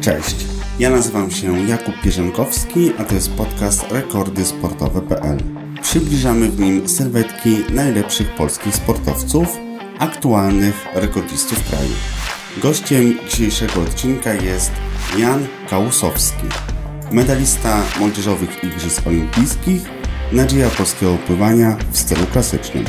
Cześć, ja nazywam się Jakub Pierzenkowski, a to jest podcast rekordysportowe.pl. Przybliżamy w nim sylwetki najlepszych polskich sportowców, aktualnych rekordzistów kraju. Gościem dzisiejszego odcinka jest Jan Kałusowski, medalista młodzieżowych Igrzysk Olimpijskich, nadzieja polskiego pływania w stylu klasycznym.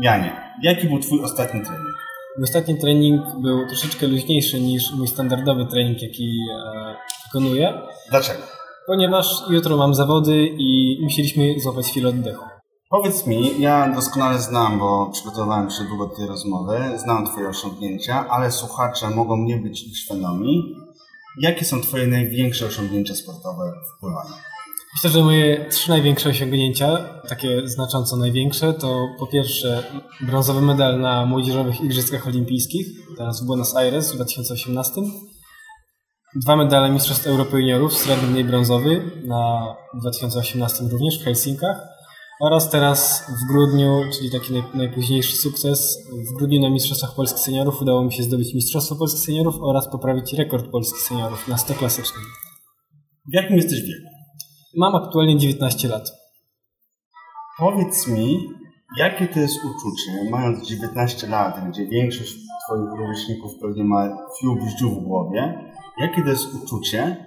Janie, jaki był Twój ostatni trening? Mój ostatni trening był troszeczkę luźniejszy niż mój standardowy trening, jaki e, wykonuję, Dlaczego? ponieważ jutro mam zawody i musieliśmy złapać chwilę oddechu. Powiedz mi, ja doskonale znam, bo przygotowałem się długo do tej rozmowy, znam Twoje osiągnięcia, ale słuchacze mogą nie być ich świadomi. Jakie są Twoje największe osiągnięcia sportowe w pływaniu? Myślę, że moje trzy największe osiągnięcia, takie znacząco największe, to po pierwsze brązowy medal na Młodzieżowych Igrzyskach Olimpijskich, teraz w Buenos Aires w 2018. Dwa medale Mistrzostw Europy Juniorów, srebrny i brązowy na 2018 również w Helsinkach. Oraz teraz w grudniu, czyli taki naj, najpóźniejszy sukces, w grudniu na Mistrzostwach Polskich Seniorów udało mi się zdobyć Mistrzostwo Polskich Seniorów oraz poprawić rekord Polskich Seniorów na 100 klasycznym. W jakim jesteś wieku? Mam aktualnie 19 lat. Powiedz mi, jakie to jest uczucie, mając 19 lat, gdzie większość Twoich rówieśników pewnie ma fiu bździu w głowie, jakie to jest uczucie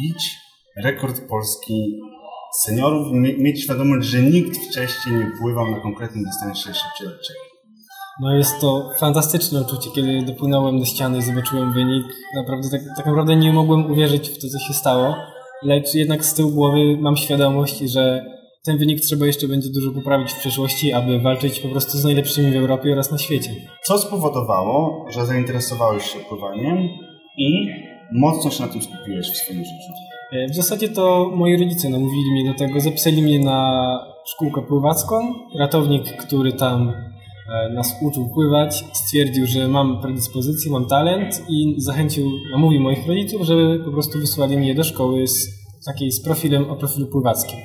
bić rekord Polski seniorów mieć świadomość, że nikt wcześniej nie pływał na konkretnym dystansie szybciej od Ciebie? No jest to fantastyczne uczucie, kiedy dopłynąłem do ściany i zobaczyłem wynik. Naprawdę tak, tak naprawdę nie mogłem uwierzyć w to, co się stało, lecz jednak z tyłu głowy mam świadomość, że ten wynik trzeba jeszcze będzie dużo poprawić w przyszłości, aby walczyć po prostu z najlepszymi w Europie oraz na świecie. Co spowodowało, że zainteresowałeś się pływaniem i mocno się na tym skupiłeś w swoim życiu? E, W zasadzie to moi rodzice namówili mnie do tego, zapisali mnie na szkółkę pływacką. Ratownik, który tam nas uczył pływać, stwierdził, że mam predyspozycję, mam talent i zachęcił, namówił moich rodziców, żeby po prostu wysłali mnie do szkoły z takiej z profilem o profilu pływackim.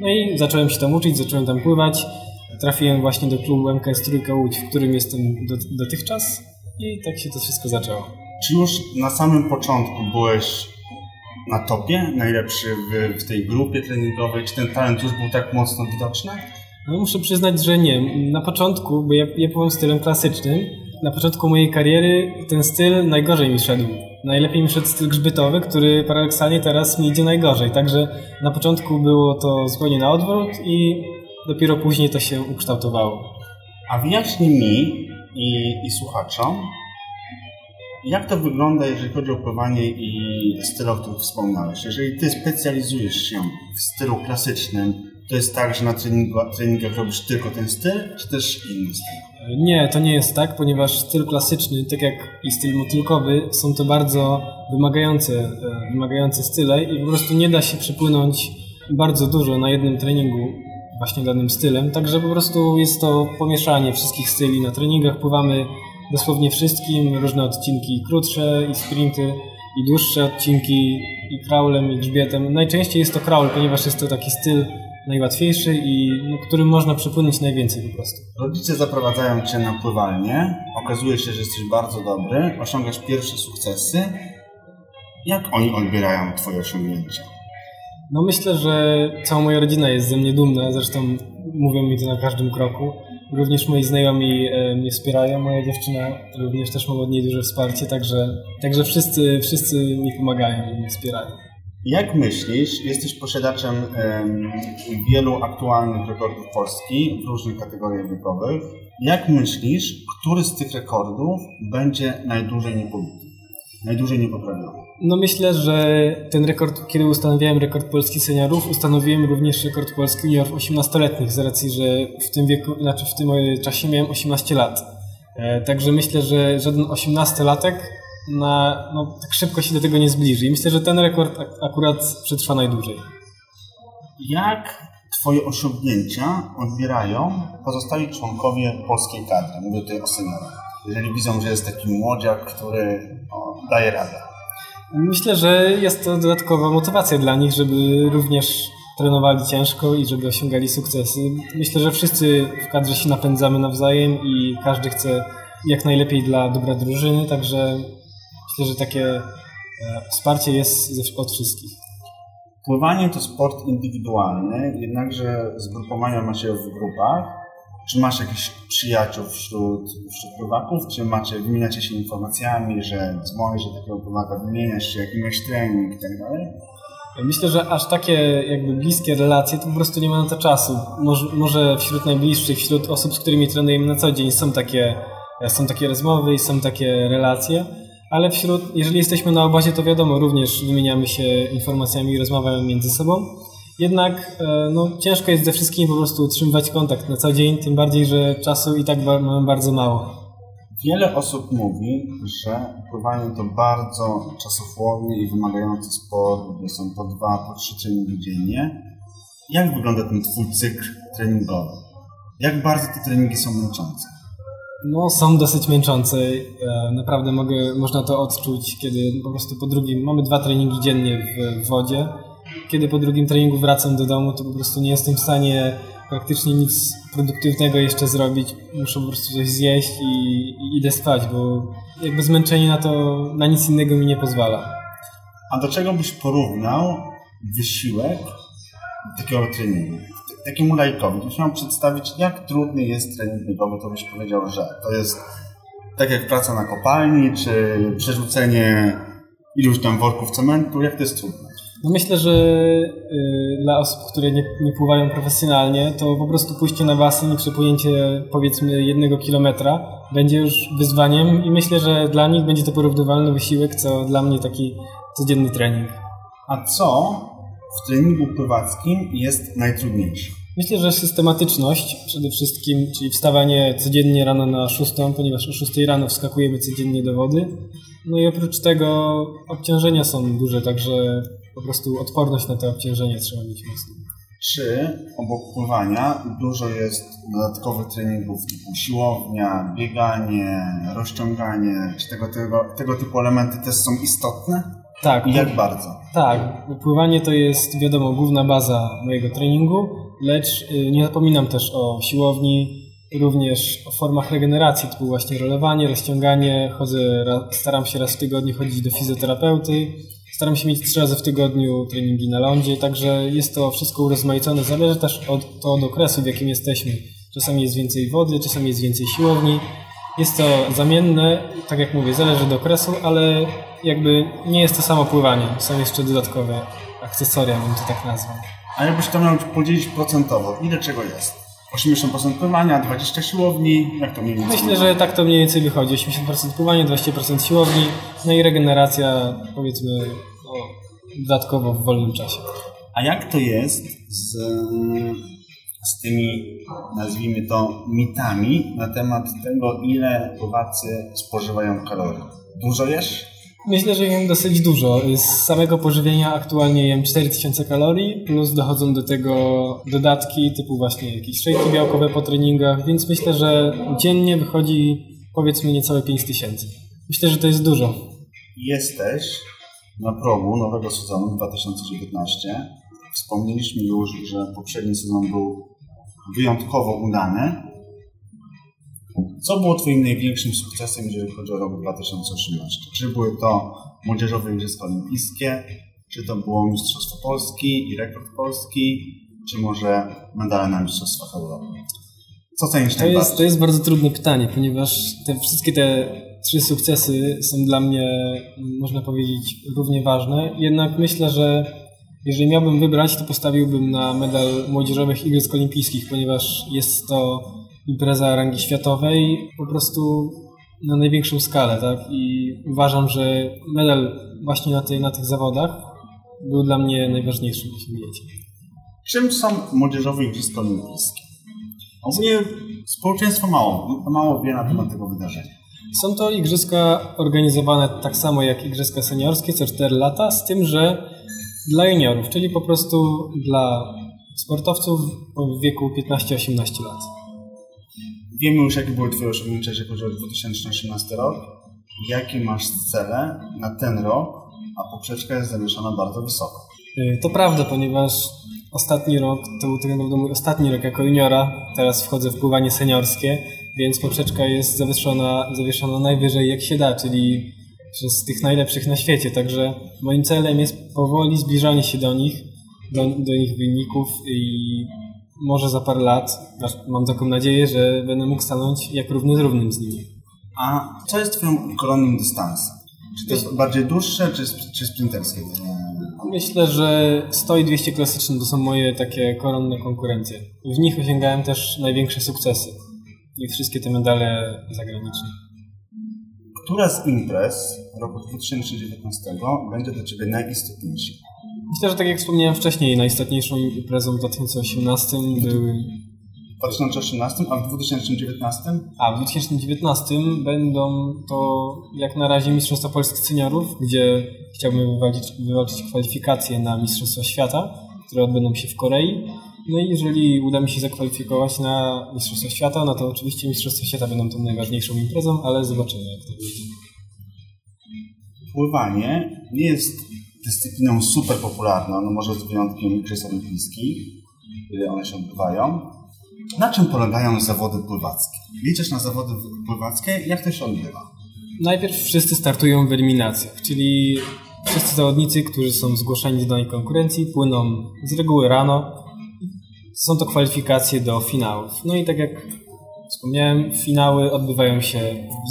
No i zacząłem się tam uczyć, zacząłem tam pływać. Trafiłem właśnie do klubu MKS Trójka Łódź, w którym jestem do, dotychczas i tak się to wszystko zaczęło. Czy już na samym początku byłeś na topie, najlepszy w, w tej grupie treningowej? Czy ten talent już był tak mocno widoczny? No muszę przyznać, że nie. Na początku, bo ja, ja pływam stylem klasycznym, na początku mojej kariery ten styl najgorzej mi szedł. Najlepiej mi szedł styl grzbietowy, który paradoksalnie teraz mi idzie najgorzej. Także na początku było to zupełnie na odwrót i dopiero później to się ukształtowało. A wyjaśnij mi i, i słuchaczom, jak to wygląda, jeżeli chodzi o pływanie i styl, o którym wspomniałeś? Jeżeli ty specjalizujesz się w stylu klasycznym, to jest tak, że na treningu, treningach robisz tylko ten styl, czy też inny styl? Nie, to nie jest tak, ponieważ styl klasyczny, tak jak i styl motylkowy, są to bardzo wymagające, e, wymagające style i po prostu nie da się przepłynąć bardzo dużo na jednym treningu właśnie danym stylem, także po prostu jest to pomieszanie wszystkich styli. Na treningach pływamy dosłownie wszystkim, różne odcinki krótsze i sprinty i dłuższe odcinki i kraulem i grzbietem. Najczęściej jest to kraul, ponieważ jest to taki styl najłatwiejszy i no, którym można przepłynąć najwięcej po prostu. Rodzice zaprowadzają cię na pływalnię, okazuje się, że jesteś bardzo dobry, osiągasz pierwsze sukcesy. Jak oni odbierają twoje osiągnięcia? No myślę, że cała moja rodzina jest ze mnie dumna, zresztą mówią mi to na każdym kroku. Również moi znajomi e, mnie wspierają, moja dziewczyna również też mam od niej duże wsparcie, także, także wszyscy, wszyscy mi pomagają i mnie wspierają. Jak myślisz, jesteś posiadaczem em, wielu aktualnych rekordów Polski w różnych kategoriach wiekowych. Jak myślisz, który z tych rekordów będzie najdłużej niepobity? Najdłużej niepoprawiony? No myślę, że ten rekord, kiedy ustanawiałem rekord Polski seniorów, ustanowiłem również rekord Polski juniorów 18-letnich, z racji, że w tym wieku, znaczy w tym e, czasie miałem 18 lat. E, także myślę, że żaden 18-latek na, no, tak szybko się do tego nie zbliży. I myślę, że ten rekord ak- akurat przetrwa najdłużej. Jak Twoje osiągnięcia odbierają pozostali członkowie polskiej kadry? Mówię tutaj o seniorach. jeżeli widzą, że jest taki młodziak, który o, daje radę? Myślę, że jest to dodatkowa motywacja dla nich, żeby również trenowali ciężko i żeby osiągali sukcesy. Myślę, że wszyscy w kadrze się napędzamy nawzajem i każdy chce jak najlepiej dla dobra drużyny, także myślę, że takie e, wsparcie jest od wszystkich. Pływanie to sport indywidualny, jednakże zgrupowania macie w grupach. Czy masz jakichś przyjaciół wśród, wśród pływaków? Czy macie, wymieniacie się informacjami, że dzwonisz że takiego pływaka, wymieniasz się, jaki masz trening i tak dalej? Myślę, że aż takie jakby bliskie relacje to po prostu nie ma na to czasu. Może, może wśród najbliższych, wśród osób, z którymi trenujemy na co dzień są takie, są takie rozmowy i są takie relacje, ale wśród, jeżeli jesteśmy na obozie, to wiadomo, również wymieniamy się informacjami i rozmawiamy między sobą. Jednak e, no, ciężko jest ze wszystkimi po prostu utrzymywać kontakt na co dzień, tym bardziej, że czasu i tak mamy bardzo mało. Wiele osób mówi, że pływanie to bardzo czasochłonny i wymagający sport, gdzie są po dwa, po trzy treningi dziennie. Jak wygląda ten Twój cykl treningowy? Jak bardzo te treningi są męczące? No, są dosyć męczące. E, naprawdę mogę, można to odczuć, kiedy po prostu po drugim, mamy dwa treningi dziennie w, wodzie. Kiedy po drugim treningu wracam do domu, to po prostu nie jestem w stanie praktycznie nic produktywnego jeszcze zrobić. Muszę po prostu coś zjeść i, i idę spać, bo jakby zmęczenie na to, na nic innego mi nie pozwala. A do czego byś porównał wysiłek takiego treningu? Takiemu lajkowi, gdybyś miał przedstawić, jak trudny jest trening biegowy, to byś powiedział, że to jest tak jak praca na kopalni, czy przerzucenie iluś tam worków cementu, jak to jest trudne? No myślę, że y, dla osób, które nie, nie, pływają profesjonalnie, to po prostu pójście na basen i przepłynięcie powiedzmy jednego kilometra będzie już wyzwaniem i myślę, że dla nich będzie to porównywalny wysiłek, co dla mnie taki codzienny trening. A co w treningu pływackim jest najtrudniejsze? Myślę, że systematyczność przede wszystkim, czyli wstawanie codziennie rano na 6, ponieważ o 6 rano wskakujemy codziennie do wody. No i oprócz tego obciążenia są duże, także po prostu odporność na te obciążenia trzeba mieć mocno. Czy obok pływania dużo jest dodatkowych treningów typu siłownia, bieganie, rozciąganie? Czy tego, tego, tego typu elementy też są istotne? Tak. I jak bardzo? Tak. Pływanie to jest, wiadomo, główna baza mojego treningu, lecz y, nie zapominam też o siłowni, również o formach regeneracji, typu właśnie rolowanie, rozciąganie. Chodzę, staram się raz w tygodniu chodzić do fizjoterapeuty Staram się mieć trzy razy w tygodniu treningi na lądzie, także jest to wszystko urozmaicone. Zależy też od, to od okresu, w jakim jesteśmy. Czasami jest więcej wody, czasami jest więcej siłowni. Jest to zamienne, tak jak mówię, zależy od okresu, ale jakby nie jest to samo pływanie. Są jeszcze dodatkowe akcesoria, bym to tak nazwał. A jakbyś to miał podzielić procentowo, ile czego jest? 80% pływania, 20% siłowni, jak to mniej więcej? Myślę, że tak to mniej więcej wychodzi. 80% pływania, 20% siłowni, no i regeneracja powiedzmy no, dodatkowo w wolnym czasie. A jak to jest z, z tymi, nazwijmy to, mitami na temat tego, ile pływacy spożywają kalorii? Dużo jesz? Myślę, że jem dosyć dużo. Z samego pożywienia aktualnie jem 4000 kalorii, plus dochodzą do tego dodatki typu właśnie jakieś szejki białkowe po treningach, więc myślę, że dziennie wychodzi powiedzmy niecałe 5000. Myślę, że to jest dużo. Jesteś na progu nowego sezonu 2019. Wspomnieliśmy już, że poprzedni sezon był wyjątkowo udany. Co było Twoim największym sukcesem, jeżeli chodzi o rok 2018? Czy były to Młodzieżowe Igrzyska Olimpijskie, czy to było Mistrzostwo Polski i rekord Polski, czy może medale na Mistrzostwach Europy? Co cenisz to jest, to jest bardzo trudne pytanie, ponieważ te wszystkie te trzy sukcesy są dla mnie, można powiedzieć, równie ważne. Jednak myślę, że jeżeli miałbym wybrać, to postawiłbym na medal Młodzieżowych Igrzysk Olimpijskich, ponieważ jest to impreza rangi światowej po prostu na największą skalę, tak? I uważam, że medal właśnie na, tej, na tych zawodach był dla mnie najważniejszym osiągnięciem. Czym są młodzieżowe Igrzyska Olimpijskie? Ogólnie społeczeństwo mało, mało wie na temat tego wydarzenia. Są to igrzyska organizowane tak samo jak igrzyska seniorskie co 4 lata, z tym, że dla juniorów, czyli po prostu dla sportowców w wieku 15-18 lat. wiemy już, jakie były Twoje osiągnięcia, jeżeli chodzi o 2018 rok. Jakie masz cele na ten rok, a poprzeczka jest zawieszona bardzo wysoko. Y, to prawda, ponieważ ostatni rok to był tak naprawdę mój ostatni rok jako juniora. Teraz wchodzę w pływanie seniorskie, więc poprzeczka jest zawieszona, zawieszona najwyżej jak się da, czyli przez tych najlepszych na świecie. Także moim celem jest powoli zbliżanie się do nich, do, do ich wyników i może za parę lat, mam taką nadzieję, że będę mógł stanąć jak równy z równym z nimi. A co jest Twoim koronnym dystansem? Czy to jest bardziej dłuższe, czy, czy sprinterskie? Myślę, że 100 i 200 klasyczne to są moje takie koronne konkurencje. W nich osiągałem też największe sukcesy. I wszystkie te medale zagraniczne. Która z imprez roku 2019 będzie dla Ciebie najistotniejsza? Myślę, że tak jak wspomniałem wcześniej, najistotniejszą imprezą w 2018 były... W 2018, a w 2019? A w 2019 będą to jak na razie Mistrzostwa Polski Seniorów, gdzie chciałbym wywalczyć, wywalczyć kwalifikacje na Mistrzostwa Świata, które odbędą się w Korei. No i jeżeli uda mi się zakwalifikować na Mistrzostwa Świata, no to oczywiście Mistrzostwa Świata będą tą najważniejszą imprezą, ale zobaczymy jak to będzie. Pływanie nie jest dyscypliną super popularną, no może z wyjątkiem Igrzysk Olimpijskich, kiedy one się odbywają. Na czym polegają zawody pływackie? Liczysz na zawody pływackie? Jak to się odbywa? Najpierw wszyscy startują w eliminacjach, czyli wszyscy zawodnicy, którzy są zgłoszeni do danej konkurencji, płyną z reguły rano. Są to kwalifikacje do finałów. No i tak jak wspomniałem, finały odbywają się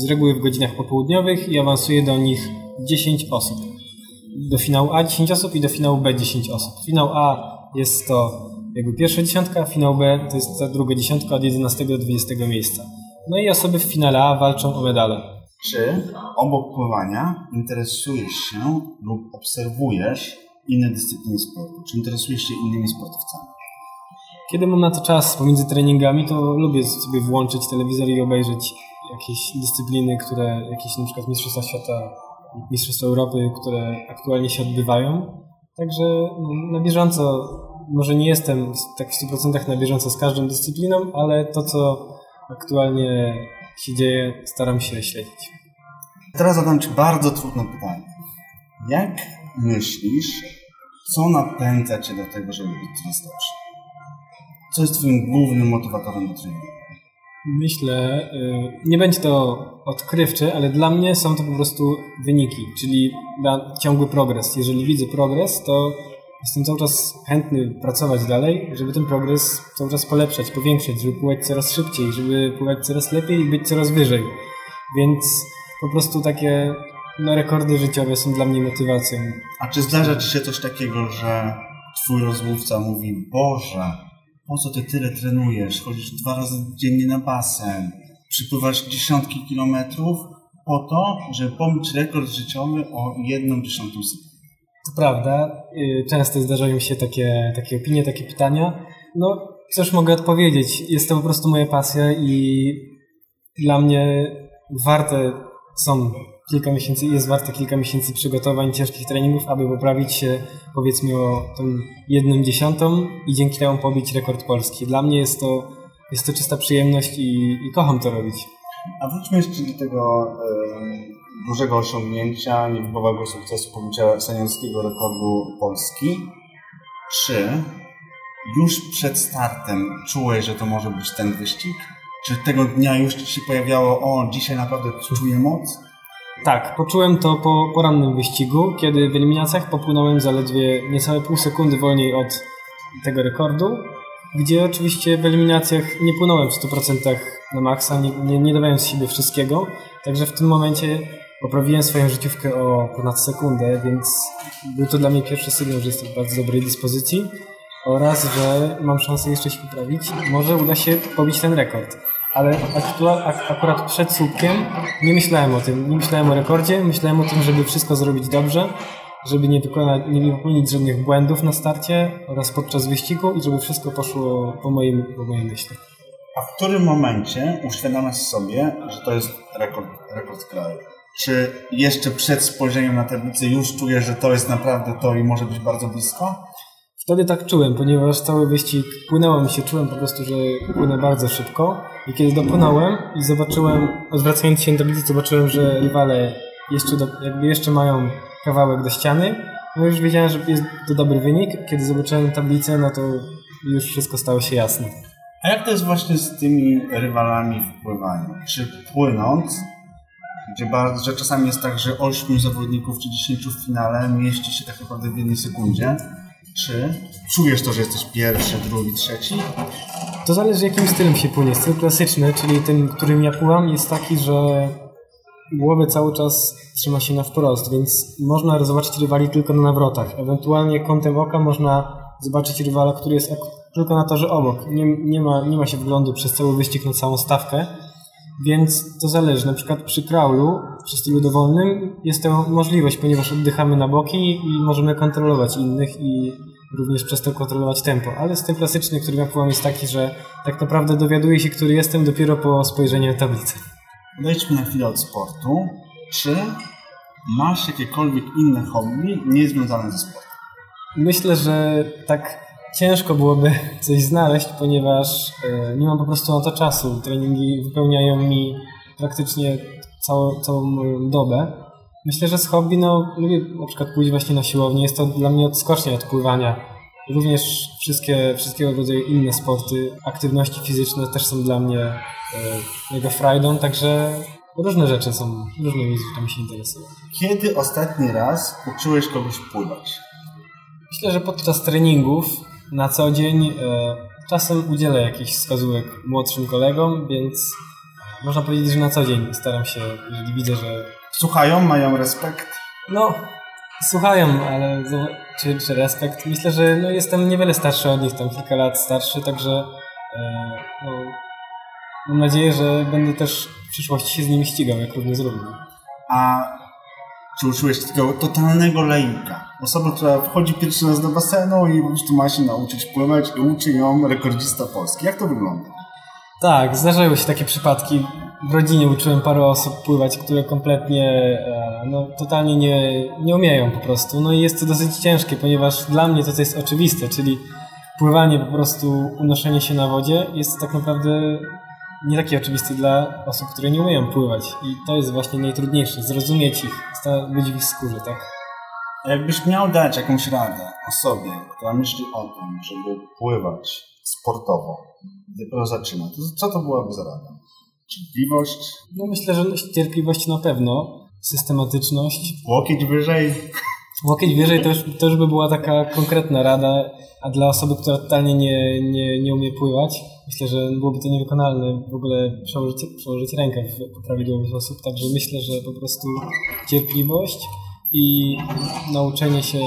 z reguły w godzinach popołudniowych i awansuje do nich 10 osób do finału A 10 osób i do finału B 10 osób. Finał A jest to jakby pierwsza dziesiątka, a finał B to jest ta druga dziesiątka od 11 do 20 miejsca. No i osoby w finale A walczą o medale. Czy obok pływania interesujesz się lub obserwujesz inne dyscypliny sportu? Czy interesujesz się innymi sportowcami? Kiedy mam na to czas pomiędzy treningami, to lubię sobie włączyć telewizor i obejrzeć jakieś dyscypliny, które, jakieś na przykład Mistrzostwa Świata Mistrzostw Europy, które aktualnie się odbywają. Także no, na bieżąco, może nie jestem tak w 100% na bieżąco z każdą dyscypliną, ale to, co aktualnie się dzieje, staram się śledzić. Teraz zadam Ci bardzo trudne pytanie. Jak myślisz, co napędza Cię do tego, żeby być coraz lepszy? Co jest Twoim głównym motywatorem do treningu? Myślę, y, nie będzie to odkrywcze, ale dla mnie są to po prostu wyniki, czyli ciągły progres. Jeżeli widzę progres, to jestem cały czas chętny pracować dalej, żeby ten progres cały czas polepszać, powiększać, żeby pływać coraz szybciej, żeby pływać coraz lepiej i być coraz wyżej. Więc po prostu takie no, rekordy życiowe są dla mnie motywacją. A czy zdarza Ci się coś takiego, że Twój rozmówca mówi, Boże, po co Ty tyle trenujesz? Chodzisz dwa razy dziennie na basen, przypływasz dziesiątki kilometrów po to, żeby pobić rekord życiowy o jedną dziesiątą sekundę. To prawda. Y, często zdarzają się takie, takie opinie, takie pytania. No, cóż mogę odpowiedzieć? Jest to po prostu moja pasja i dla mnie warte są kilka miesięcy, jest warte kilka miesięcy przygotowań, ciężkich treningów, aby poprawić się powiedzmy o tą jedną dziesiątą i dzięki temu pobić rekord polski. Dla mnie jest to, jest to czysta przyjemność i, i kocham to robić. A wróćmy jeszcze do tego dużego osiągnięcia, niewybowego sukcesu pobicia seniorskiego rekordu Polski. Czy już przed startem czułeś, że to może być ten wyścig? Czy tego dnia już się pojawiało, o, dzisiaj naprawdę czuję moc? Tak, poczułem to po porannym wyścigu, kiedy w eliminacjach popłynąłem zaledwie niecałe pół sekundy wolniej od tego rekordu, gdzie oczywiście w eliminacjach nie płynąłem w 100% na maksa, nie, nie, nie dawałem z siebie wszystkiego, także w tym momencie poprawiłem swoją życiówkę o ponad sekundę, więc był to dla mnie pierwszy sygnał, że jestem w bardzo dobrej dyspozycji oraz, że mam szansę jeszcze się poprawić. Może uda się pobić ten rekord ale akurat przed słupkiem nie myślałem o tym. Nie myślałem o rekordzie, myślałem o tym, żeby wszystko zrobić dobrze, żeby nie, wykonać, nie popełnić żadnych błędów na starcie oraz podczas wyścigu i żeby wszystko poszło po moim, po mojej myśli. A w którym momencie uświadamiasz sobie, że to jest rekord, rekord kraju? Czy jeszcze przed spojrzeniem na tablicę już czujesz, że to jest naprawdę to i może być bardzo blisko? Wtedy tak czułem, ponieważ cały wyścig płynęło mi się, czułem po prostu, że płynę bardzo szybko. I kiedy dopłynąłem i zobaczyłem, odwracając się na tablicy, zobaczyłem, że rywale jeszcze, do, jakby jeszcze mają kawałek do ściany. No już wiedziałem, że jest to dobry wynik. Kiedy zobaczyłem tablicę, no to już wszystko stało się jasne. A jak to jest właśnie z tymi rywalami w pływaniu? Czy płynąc, gdzie, bardzo, że czasami jest tak, że 8 zawodników czy 10 w finale mieści się tak naprawdę w jednej sekundzie, czy czujesz to, że jesteś pierwszy, drugi, trzeci? To zależy jakim stylem się płynie. Styl klasyczny, czyli tym, którym ja pływam, jest taki, że głowy cały czas trzyma się na wprost, więc można zobaczyć rywali tylko na nawrotach. Ewentualnie kątem oka można zobaczyć rywala, który jest tylko na torze obok. Nie, nie, ma, nie ma się wglądu przez cały wyścig na całą stawkę, więc to zależy. Na przykład przy kraulu, przy stylu dowolnym jest to możliwość, ponieważ oddychamy na boki i możemy kontrolować innych i również przez to kontrolować tempo. Ale styl klasyczny, który ja pływam jest taki, że tak naprawdę dowiaduję się, który jestem dopiero po spojrzeniu na tablicę. Odejdźmy na chwilę od sportu. Czy masz jakiekolwiek inne hobby niezwiązane ze sportem? Myślę, że tak ciężko byłoby coś znaleźć, ponieważ e, nie mam po prostu na to czasu. Treningi wypełniają mi praktycznie całą, całą moją dobę. Myślę, że z hobby, no, lubię na przykład pójść właśnie na siłownię. Jest to dla mnie odskocznie od pływania. Również wszystkie, wszystkiego rodzaju inne sporty, aktywności fizyczne też są dla mnie e, mega frajdą, także różne rzeczy są, różnymi rzeczami się interesują. Kiedy ostatni raz uczyłeś kogoś pływać? Myślę, że podczas treningów na co dzień e, czasem udzielę jakichś wskazówek młodszym kolegom, więc można powiedzieć, że na co dzień staram się, jeżeli widzę, że... Słuchają, mają respekt? No, słuchają, ale czy, czy respekt? Myślę, że no, jestem niewiele starszy od nich, tam kilka lat starszy, także e, no, mam nadzieję, że będę też w przyszłości się z nimi ścigał, jak równy z równym. A czy uczyłeś takiego totalnego laika? Osobę, która wchodzi pierwszy raz do basenu i po prostu ma się nauczyć pływać i uczy ją rekordzista polski. Jak to wygląda? Tak, zdarzały się takie przypadki. W rodzinie uczyłem parę osób pływać, które kompletnie, e, no, totalnie nie, nie umieją po prostu. No i jest to dosyć ciężkie, ponieważ dla mnie to, co jest oczywiste, czyli pływanie, po prostu unoszenie się na wodzie, jest tak naprawdę nie takie oczywiste dla osób, które nie umieją pływać. I to jest właśnie najtrudniejsze, zrozumieć ich, być w ich skórze, tak? Jakbyś miał dać jakąś radę osobie, która myśli o tym, żeby pływać sportowo, dopiero zaczyna, to co to byłaby za rada? Cierpliwość? No myślę, że cierpliwość na pewno, systematyczność. Łokieć wyżej? Łokieć wyżej to to już by była taka konkretna rada, a dla osoby, która totalnie nie, nie, nie umie pływać, myślę, że byłoby to niewykonalne w ogóle przełożyć, przełożyć rękę w prawidłowy sposób. Także myślę, że po prostu cierpliwość i nauczenie się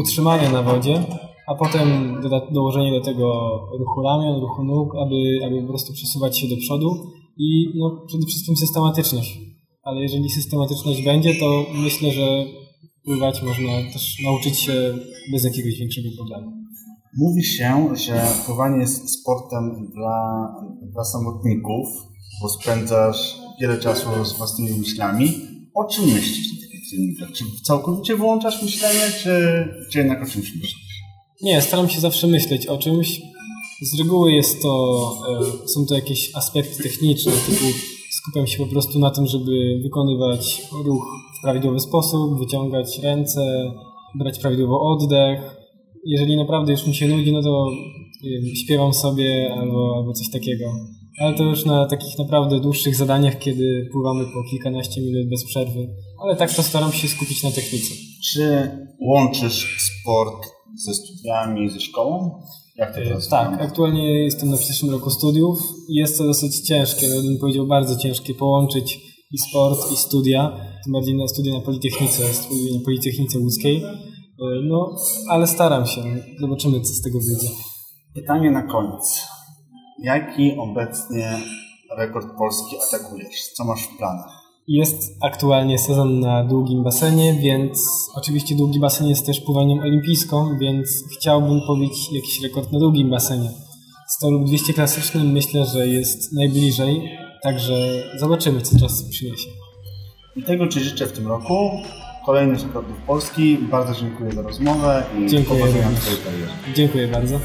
utrzymania na wodzie, a potem dołożenie do tego ruchu ramion, ruchu nóg, aby, aby po prostu przesuwać się do przodu i no, przede wszystkim systematyczność. Ale jeżeli systematyczność będzie, to myślę, że pływać można też nauczyć się bez jakiegoś większego problemu. Mówi się, że pływanie jest sportem dla, dla samotników, bo spędzasz wiele czasu z własnymi myślami. O czym myślisz na takich treningach? Czy całkowicie wyłączasz myślenie, czy, czy jednak o czymś myślisz? Nie, staram się zawsze myśleć o czymś. Z reguły jest to, e, są to jakieś aspekty techniczne, typu skupiam się po prostu na tym, żeby wykonywać ruch w prawidłowy sposób, wyciągać ręce, brać prawidłowo oddech, jeżeli naprawdę już mi się nudzi, no to śpiewam sobie albo, albo coś takiego. Ale to już na takich naprawdę dłuższych zadaniach, kiedy pływamy po kilkanaście minut bez przerwy. Ale tak to staram się skupić na technice. Czy łączysz sport ze studiami, ze szkołą? Jak to jest? Tak, aktualnie jestem na pierwszym roku studiów i jest to dosyć ciężkie, no bym powiedział bardzo ciężkie połączyć i sport, i studia, tym bardziej na studia na Politechnice, studia na Politechnice Łódzkiej. E, no, ale staram się. Zobaczymy, co z tego wyjdzie. Pytanie na koniec. Jaki obecnie rekord polski atakujesz? Co masz w planach? Jest aktualnie sezon na długim basenie, więc oczywiście długi basen jest też pływaniem olimpijską, więc chciałbym pobić jakiś rekord na długim basenie. 100 lub 200 klasycznym myślę, że jest najbliżej, także zobaczymy, co czas przyniesie. I tego Ci życzę w tym roku kolejnych rekordów Polski. Bardzo dziękuję za rozmowę i Dziękuję powodzenia w również. Twojej karierze. Dziękuję bardzo.